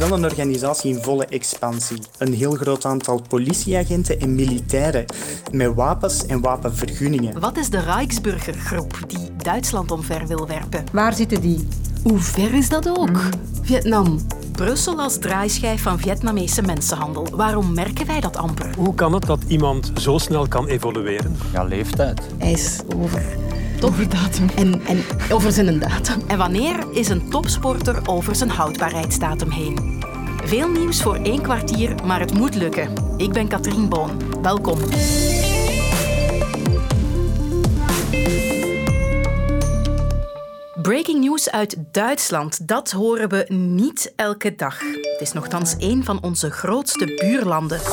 wel een organisatie in volle expansie. Een heel groot aantal politieagenten en militairen met wapens en wapenvergunningen. Wat is de Rijksburgergroep die Duitsland omver wil werpen? Waar zitten die? Hoe ver is dat ook? Vietnam. Brussel als draaischijf van Vietnamese mensenhandel. Waarom merken wij dat amper? Hoe kan het dat iemand zo snel kan evolueren? Ja, leeftijd. Hij is over. Over datum. En, en over zijn datum. En wanneer is een topsporter over zijn houdbaarheidsdatum heen? Veel nieuws voor één kwartier, maar het moet lukken. Ik ben Katrien Boon. Welkom. Breaking news uit Duitsland, dat horen we niet elke dag. Het is nogthans een van onze grootste buurlanden. BR24.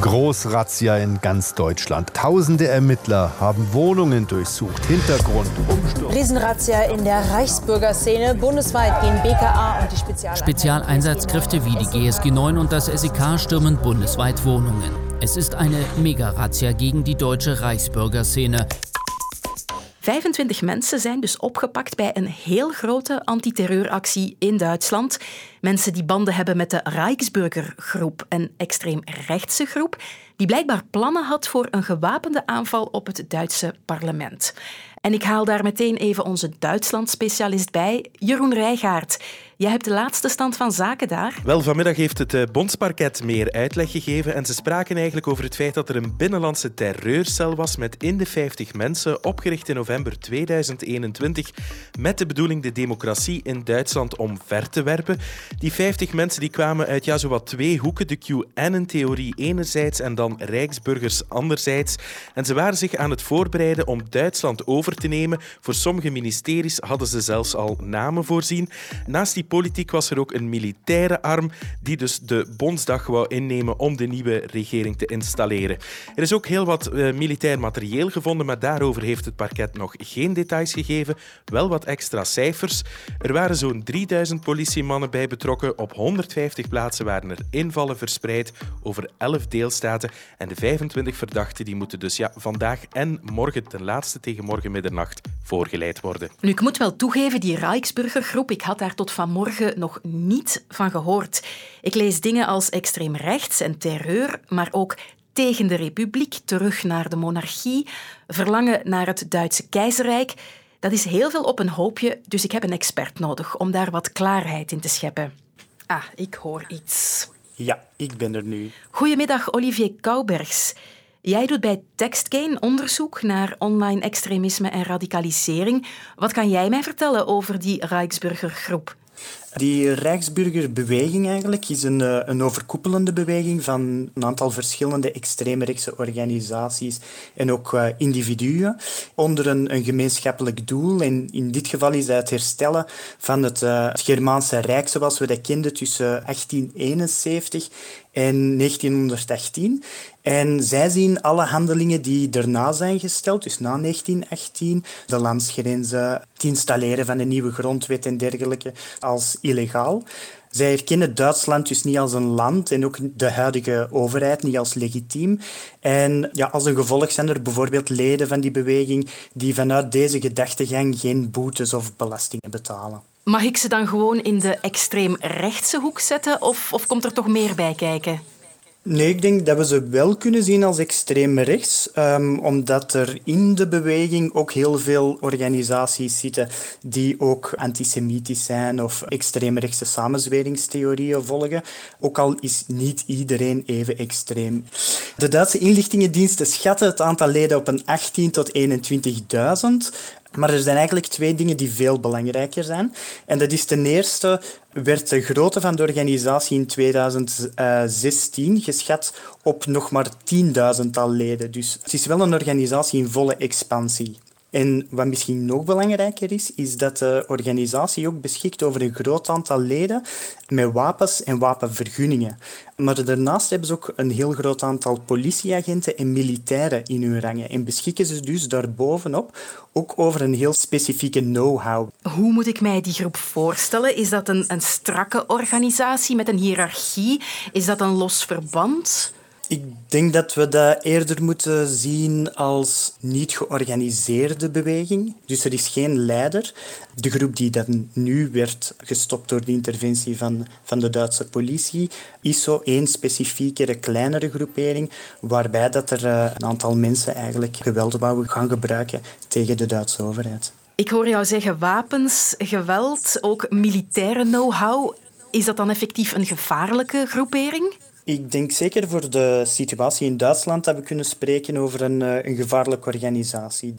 Großrazzia in ganz Deutschland. Tausende Ermittler haben Wohnungen durchsucht. Hintergrund, Umsturz. Riesenrazzia in der Reichsbürgerszene. Bundesweit gehen BKA und die Spezialeinheiten Spezialeinsatzkräfte wie die GSG 9 und das SEK stürmen bundesweit Wohnungen. Es ist eine Mega-Razzia gegen die deutsche Reichsbürgerszene. 25 mensen zijn dus opgepakt bij een heel grote antiterreuractie in Duitsland. Mensen die banden hebben met de Rijksburgergroep, een extreemrechtse groep, die blijkbaar plannen had voor een gewapende aanval op het Duitse parlement. En ik haal daar meteen even onze Duitsland-specialist bij, Jeroen Rijgaard. Jij hebt de laatste stand van zaken daar. Wel, vanmiddag heeft het eh, Bondsparket meer uitleg gegeven en ze spraken eigenlijk over het feit dat er een binnenlandse terreurcel was met in de 50 mensen, opgericht in november 2021, met de bedoeling de democratie in Duitsland omver te werpen. Die 50 mensen die kwamen uit ja, zowat twee hoeken, de QAnon-theorie enerzijds en dan Rijksburgers anderzijds. En ze waren zich aan het voorbereiden om Duitsland over te nemen. Voor sommige ministeries hadden ze zelfs al namen voorzien. Naast die politiek was er ook een militaire arm die dus de Bondsdag wou innemen om de nieuwe regering te installeren. Er is ook heel wat uh, militair materieel gevonden, maar daarover heeft het parket nog geen details gegeven. Wel wat extra cijfers. Er waren zo'n 3000 politiemannen bij betrokken. Op 150 plaatsen waren er invallen verspreid over 11 deelstaten. En de 25 verdachten die moeten dus ja, vandaag en morgen ten laatste tegen morgen middernacht voorgeleid worden. Nu, ik moet wel toegeven, die Rijksburgergroep, ik had daar tot vanmorgen nog niet van gehoord. Ik lees dingen als extreem rechts en terreur, maar ook tegen de republiek, terug naar de monarchie, verlangen naar het Duitse keizerrijk. Dat is heel veel op een hoopje, dus ik heb een expert nodig om daar wat klaarheid in te scheppen. Ah, ik hoor iets. Ja, ik ben er nu. Goedemiddag, Olivier Koubergs. Jij doet bij Textgain onderzoek naar online extremisme en radicalisering. Wat kan jij mij vertellen over die Rijksburgergroep? Die Rijksburgerbeweging eigenlijk is een, eh, een overkoepelende beweging van een aantal verschillende extreemrechtse organisaties en ook uh, individuen onder een, een, gemeenschappelijk doel. En in dit geval is dat het herstellen van het, uh, het Germaanse Rijk zoals we dat kenden tussen 1871 en 1918. En zij zien alle handelingen die daarna zijn gesteld, dus na 1918, de landsgrenzen, het installeren van een nieuwe grondwet en dergelijke, als illegaal. Zij erkennen Duitsland dus niet als een land en ook de huidige overheid niet als legitiem. En ja, als een gevolg zijn er bijvoorbeeld leden van die beweging die vanuit deze gedachtegang geen boetes of belastingen betalen. Mag ik ze dan gewoon in de extreem rechtse hoek zetten of, of komt er toch meer bij kijken? Nee, ik denk dat we ze wel kunnen zien als extreem rechts, um, omdat er in de beweging ook heel veel organisaties zitten die ook antisemitisch zijn of extreemrechtse samenzweringstheorieën volgen, ook al is niet iedereen even extreem. De Duitse inlichtingendiensten schatten het aantal leden op een 18 tot 21.000. Maar er zijn eigenlijk twee dingen die veel belangrijker zijn. En dat is ten eerste werd de grootte van de organisatie in 2016 geschat op nog maar 10.000 leden. Dus het is wel een organisatie in volle expansie. En wat misschien nog belangrijker is, is dat de organisatie ook beschikt over een groot aantal leden met wapens en wapenvergunningen. Maar daarnaast hebben ze ook een heel groot aantal politieagenten en militairen in hun rangen. En beschikken ze dus daarbovenop ook over een heel specifieke know-how. Hoe moet ik mij die groep voorstellen? Is dat een, een strakke organisatie met een hiërarchie? Is dat een los verband? Ik denk dat we dat eerder moeten zien als niet georganiseerde beweging. Dus er is geen leider. De groep die dan nu werd gestopt door de interventie van, van de Duitse politie, is zo één specifiekere, kleinere groepering, waarbij dat er eh, een aantal mensen eigenlijk geweld wouden gaan gebruiken tegen de Duitse overheid. Ik hoor jou zeggen wapens, geweld, ook militaire know-how. Is dat dan effectief een gevaarlijke groepering? Ik denk zeker voor de situatie in Duitsland dat we kunnen spreken over een, eh, een gevaarlijke organisatie.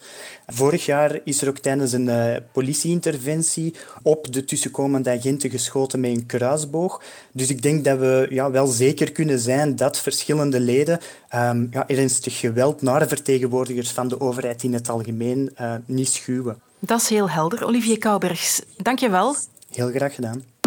Vorig jaar is er ook tijdens een uh, politieinterventie op de tussenkomende agenten geschoten met een kruisboog. Dus ik denk dat we ja, wel zeker kunnen zijn dat verschillende leden um, ja, ernstig geweld naar vertegenwoordigers van de overheid in het algemeen uh, niet schuwen. Dat is heel helder. Olivier Koubergs, dank je wel. Heel graag gedaan.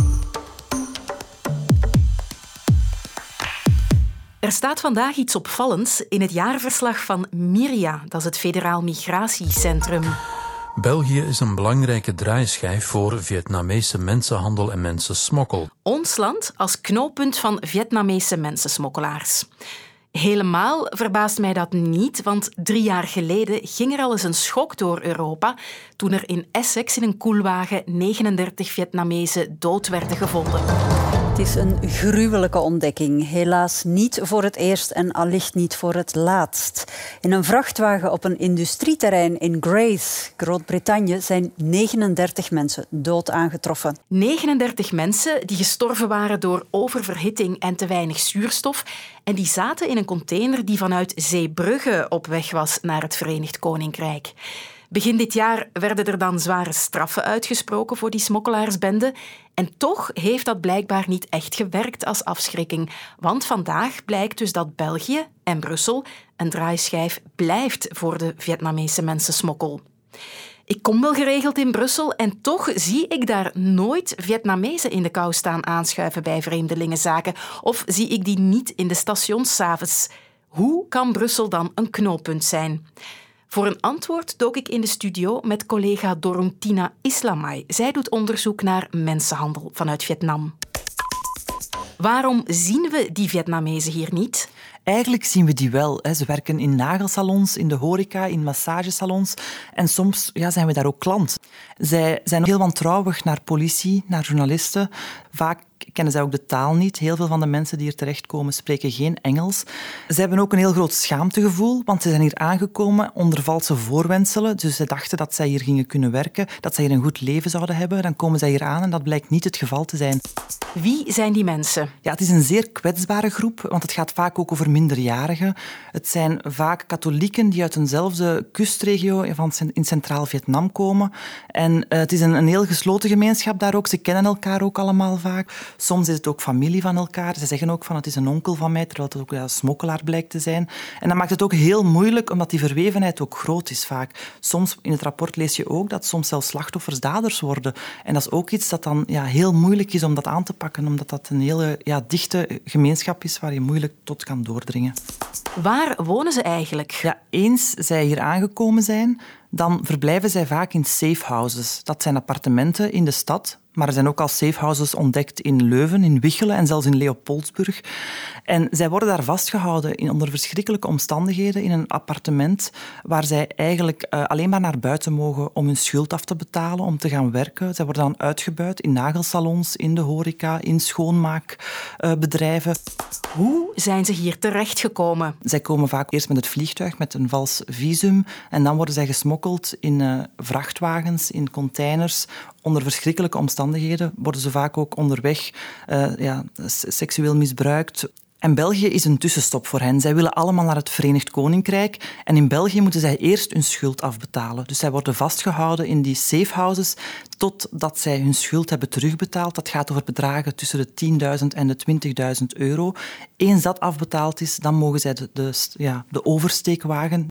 Er staat vandaag iets opvallends in het jaarverslag van Miria, dat is het Federaal Migratiecentrum. België is een belangrijke draaischijf voor Vietnamese mensenhandel en mensensmokkel. Ons land als knooppunt van Vietnamese mensensmokkelaars. Helemaal verbaast mij dat niet, want drie jaar geleden ging er al eens een schok door Europa toen er in Essex in een koelwagen 39 Vietnamezen dood werden gevonden. Is een gruwelijke ontdekking. Helaas niet voor het eerst en allicht niet voor het laatst. In een vrachtwagen op een industrieterrein in Grace, Groot-Brittannië, zijn 39 mensen dood aangetroffen. 39 mensen die gestorven waren door oververhitting en te weinig zuurstof. En die zaten in een container die vanuit Zeebrugge op weg was naar het Verenigd Koninkrijk. Begin dit jaar werden er dan zware straffen uitgesproken voor die smokkelaarsbende. En toch heeft dat blijkbaar niet echt gewerkt als afschrikking. Want vandaag blijkt dus dat België en Brussel een draaischijf blijft voor de Vietnamese mensensmokkel. Ik kom wel geregeld in Brussel en toch zie ik daar nooit Vietnamezen in de kou staan aanschuiven bij vreemdelingenzaken. Of zie ik die niet in de stations s'avonds. Hoe kan Brussel dan een knooppunt zijn? Voor een antwoord dook ik in de studio met collega Doruntina Islamai. Zij doet onderzoek naar mensenhandel vanuit Vietnam. Waarom zien we die Vietnamezen hier niet? Eigenlijk zien we die wel. Ze werken in nagelsalons, in de horeca, in massagesalons. En soms ja, zijn we daar ook klant. Zij zijn heel wantrouwig naar politie, naar journalisten. Vaak kennen zij ook de taal niet. Heel veel van de mensen die hier terechtkomen spreken geen Engels. Ze hebben ook een heel groot schaamtegevoel, want ze zijn hier aangekomen onder valse voorwendselen. Dus ze dachten dat zij hier gingen kunnen werken, dat zij hier een goed leven zouden hebben. Dan komen zij hier aan en dat blijkt niet het geval te zijn. Wie zijn die mensen? Ja, het is een zeer kwetsbare groep, want het gaat vaak ook over minderjarigen. Het zijn vaak katholieken die uit eenzelfde kustregio van in Centraal-Vietnam komen. En eh, het is een, een heel gesloten gemeenschap daar ook. Ze kennen elkaar ook allemaal vaak. Soms is het ook familie van elkaar. Ze zeggen ook van het is een onkel van mij, terwijl het ook een smokkelaar blijkt te zijn. En dat maakt het ook heel moeilijk, omdat die verwevenheid ook groot is vaak. Soms in het rapport lees je ook dat soms zelfs slachtoffers daders worden. En dat is ook iets dat dan ja, heel moeilijk is om dat aan te pakken, omdat dat een hele ja, dichte gemeenschap is waar je moeilijk tot kan doordringen. Waar wonen ze eigenlijk? Ja, eens zij hier aangekomen zijn, dan verblijven zij vaak in safe houses. Dat zijn appartementen in de stad maar er zijn ook al safehouses ontdekt in Leuven, in Wichelen en zelfs in Leopoldsburg. En zij worden daar vastgehouden in, onder verschrikkelijke omstandigheden in een appartement waar zij eigenlijk uh, alleen maar naar buiten mogen om hun schuld af te betalen, om te gaan werken. Zij worden dan uitgebuit in nagelsalons, in de horeca, in schoonmaakbedrijven. Uh, Hoe zijn ze hier terechtgekomen? Zij komen vaak eerst met het vliegtuig met een vals visum en dan worden zij gesmokkeld in uh, vrachtwagens, in containers onder verschrikkelijke omstandigheden worden ze vaak ook onderweg uh, ja, seksueel misbruikt. En België is een tussenstop voor hen. Zij willen allemaal naar het Verenigd Koninkrijk. En in België moeten zij eerst hun schuld afbetalen. Dus zij worden vastgehouden in die safehouses totdat zij hun schuld hebben terugbetaald. Dat gaat over bedragen tussen de 10.000 en de 20.000 euro. Eens dat afbetaald is, dan mogen zij de, ja, de oversteek wagen.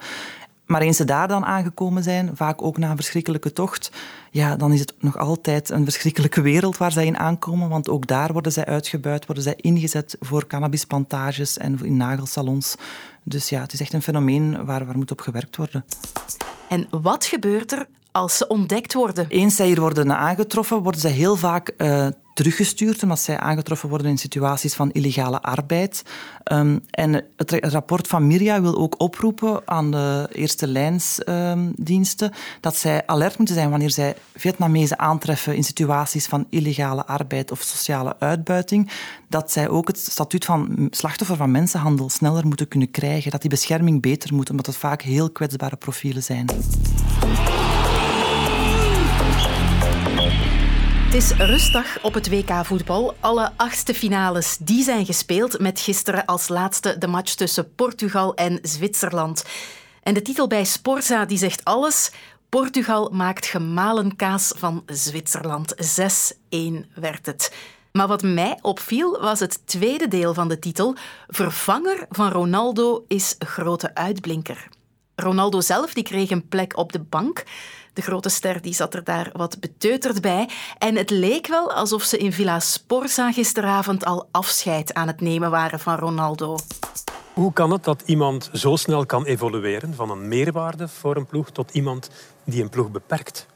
Maar eens ze daar dan aangekomen zijn, vaak ook na een verschrikkelijke tocht, ja, dan is het nog altijd een verschrikkelijke wereld waar zij in aankomen. Want ook daar worden zij uitgebuit, worden zij ingezet voor cannabisplantages en in nagelsalons. Dus ja, het is echt een fenomeen waar, waar moet op gewerkt worden. En wat gebeurt er als ze ontdekt worden? Eens zij hier worden aangetroffen, worden zij heel vaak uh, teruggestuurd omdat zij aangetroffen worden in situaties van illegale arbeid. Ehm, en het rapport van Miria wil ook oproepen aan de eerste lijnsdiensten dat zij alert moeten zijn wanneer zij Vietnamezen aantreffen in situaties van illegale arbeid of sociale uitbuiting. Dat zij ook het statuut van slachtoffer van mensenhandel sneller moeten kunnen krijgen. Dat die bescherming beter moet, omdat het vaak heel kwetsbare profielen zijn. Het is rustdag op het WK voetbal. Alle achtste finales die zijn gespeeld met gisteren als laatste de match tussen Portugal en Zwitserland. En de titel bij Sporza die zegt alles. Portugal maakt gemalen kaas van Zwitserland. 6-1 werd het. Maar wat mij opviel was het tweede deel van de titel. Vervanger van Ronaldo is grote uitblinker. Ronaldo zelf die kreeg een plek op de bank. De grote ster die zat er daar wat beteuterd bij. En het leek wel alsof ze in Villa Sporza gisteravond al afscheid aan het nemen waren van Ronaldo. Hoe kan het dat iemand zo snel kan evolueren van een meerwaarde voor een ploeg tot iemand die een ploeg beperkt?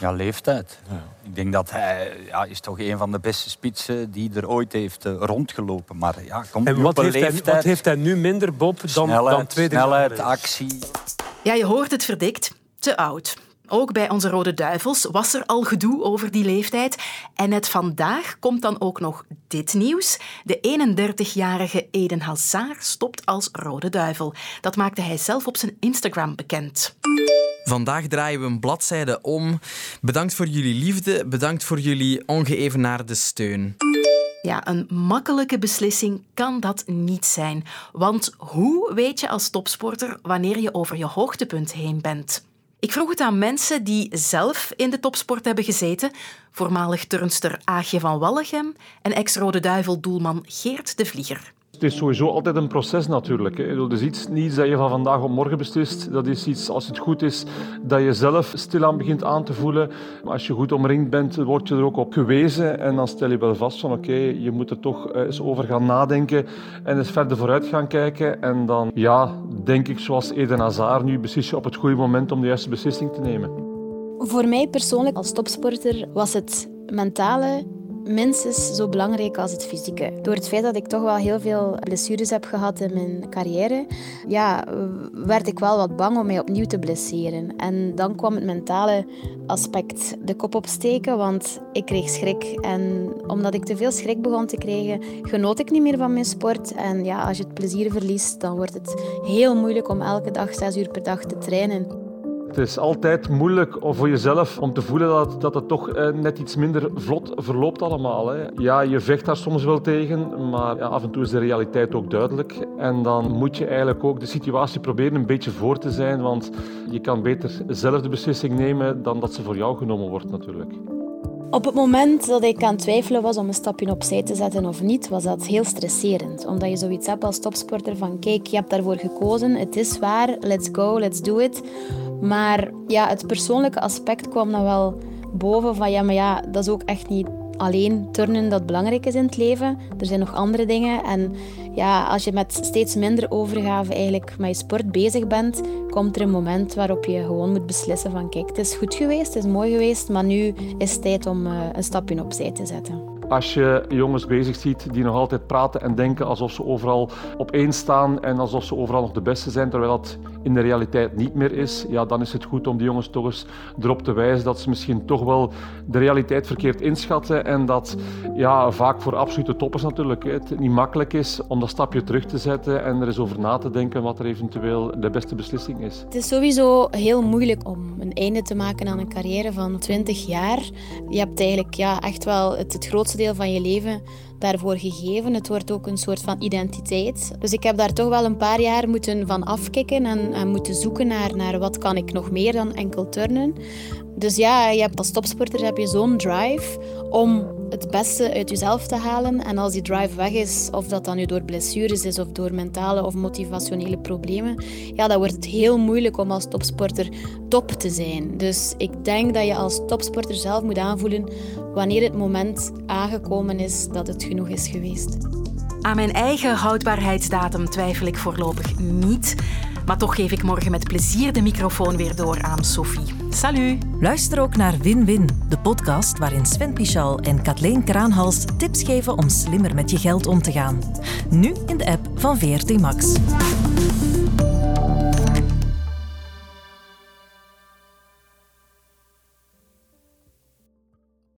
Ja, leeftijd. Ik denk dat hij ja, is toch een van de beste spitsen die er ooit heeft uh, rondgelopen. Maar ja, komt en wat heeft, leeftijd... hij, wat heeft hij nu minder, Bob, dan, snelheid, dan tweede Snelheid, actie. Ja, je hoort het verdikt. Te oud. Ook bij onze Rode Duivels was er al gedoe over die leeftijd. En net vandaag komt dan ook nog dit nieuws. De 31-jarige Eden Hazard stopt als Rode Duivel. Dat maakte hij zelf op zijn Instagram bekend. Vandaag draaien we een bladzijde om. Bedankt voor jullie liefde, bedankt voor jullie ongeëvenaarde steun. Ja, een makkelijke beslissing kan dat niet zijn. Want hoe weet je als topsporter wanneer je over je hoogtepunt heen bent? Ik vroeg het aan mensen die zelf in de topsport hebben gezeten. Voormalig turnster Aagje van Wallegem en ex-Rode Duivel-doelman Geert de Vlieger. Het is sowieso altijd een proces natuurlijk. Het is iets niets dat je van vandaag op morgen beslist. Dat is iets, als het goed is, dat je zelf stilaan begint aan te voelen. Maar als je goed omringd bent, word je er ook op gewezen. En dan stel je wel vast van oké, je moet er toch eens over gaan nadenken en eens verder vooruit gaan kijken. En dan, ja, denk ik zoals Eden Hazard, nu beslis je op het goede moment om de juiste beslissing te nemen. Voor mij persoonlijk als topsporter was het mentale minstens zo belangrijk als het fysieke. Door het feit dat ik toch wel heel veel blessures heb gehad in mijn carrière, ja, werd ik wel wat bang om mij opnieuw te blesseren. En dan kwam het mentale aspect de kop opsteken, want ik kreeg schrik. En omdat ik te veel schrik begon te krijgen, genoot ik niet meer van mijn sport. En ja, als je het plezier verliest, dan wordt het heel moeilijk om elke dag zes uur per dag te trainen. Het is altijd moeilijk voor jezelf om te voelen dat, dat het toch eh, net iets minder vlot verloopt allemaal. Hè. Ja, je vecht daar soms wel tegen, maar ja, af en toe is de realiteit ook duidelijk. En dan moet je eigenlijk ook de situatie proberen een beetje voor te zijn, want je kan beter zelf de beslissing nemen dan dat ze voor jou genomen wordt natuurlijk. Op het moment dat ik aan twijfelen was om een stapje opzij te zetten of niet, was dat heel stresserend. Omdat je zoiets hebt als topsporter van kijk, je hebt daarvoor gekozen, het is waar, let's go, let's do it. Maar ja, het persoonlijke aspect kwam dan wel boven van ja, maar ja, dat is ook echt niet alleen turnen dat belangrijk is in het leven. Er zijn nog andere dingen. En ja, als je met steeds minder overgave eigenlijk met je sport bezig bent, komt er een moment waarop je gewoon moet beslissen van kijk, het is goed geweest, het is mooi geweest, maar nu is het tijd om eh, een stapje opzij te zetten. Als je jongens bezig ziet die nog altijd praten en denken alsof ze overal op één staan en alsof ze overal nog de beste zijn, terwijl dat in de realiteit niet meer is, ja, dan is het goed om die jongens toch eens erop te wijzen dat ze misschien toch wel de realiteit verkeerd inschatten en dat ja, vaak voor absolute toppers natuurlijk het niet makkelijk is om dat stapje terug te zetten en er eens over na te denken wat er eventueel de beste beslissing is. Het is sowieso heel moeilijk om een einde te maken aan een carrière van 20 jaar. Je hebt eigenlijk ja, echt wel het, het deel van je leven daarvoor gegeven. Het wordt ook een soort van identiteit. Dus ik heb daar toch wel een paar jaar moeten van afkicken en, en moeten zoeken naar, naar wat kan ik nog meer dan enkel turnen. Dus ja, je hebt als topsporter heb je zo'n drive om het beste uit jezelf te halen. En als die drive weg is, of dat dan nu door blessures is of door mentale of motivationele problemen, ja, dan wordt het heel moeilijk om als topsporter top te zijn. Dus ik denk dat je als topsporter zelf moet aanvoelen wanneer het moment aangekomen is dat het genoeg is geweest. Aan mijn eigen houdbaarheidsdatum twijfel ik voorlopig niet. Maar toch geef ik morgen met plezier de microfoon weer door aan Sophie. Salut! Luister ook naar Win-Win, de podcast waarin Sven Pichal en Kathleen Kraanhals tips geven om slimmer met je geld om te gaan. Nu in de app van VRT Max.